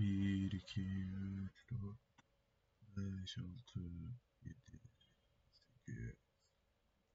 1, 2, 3, 4, 5, 6,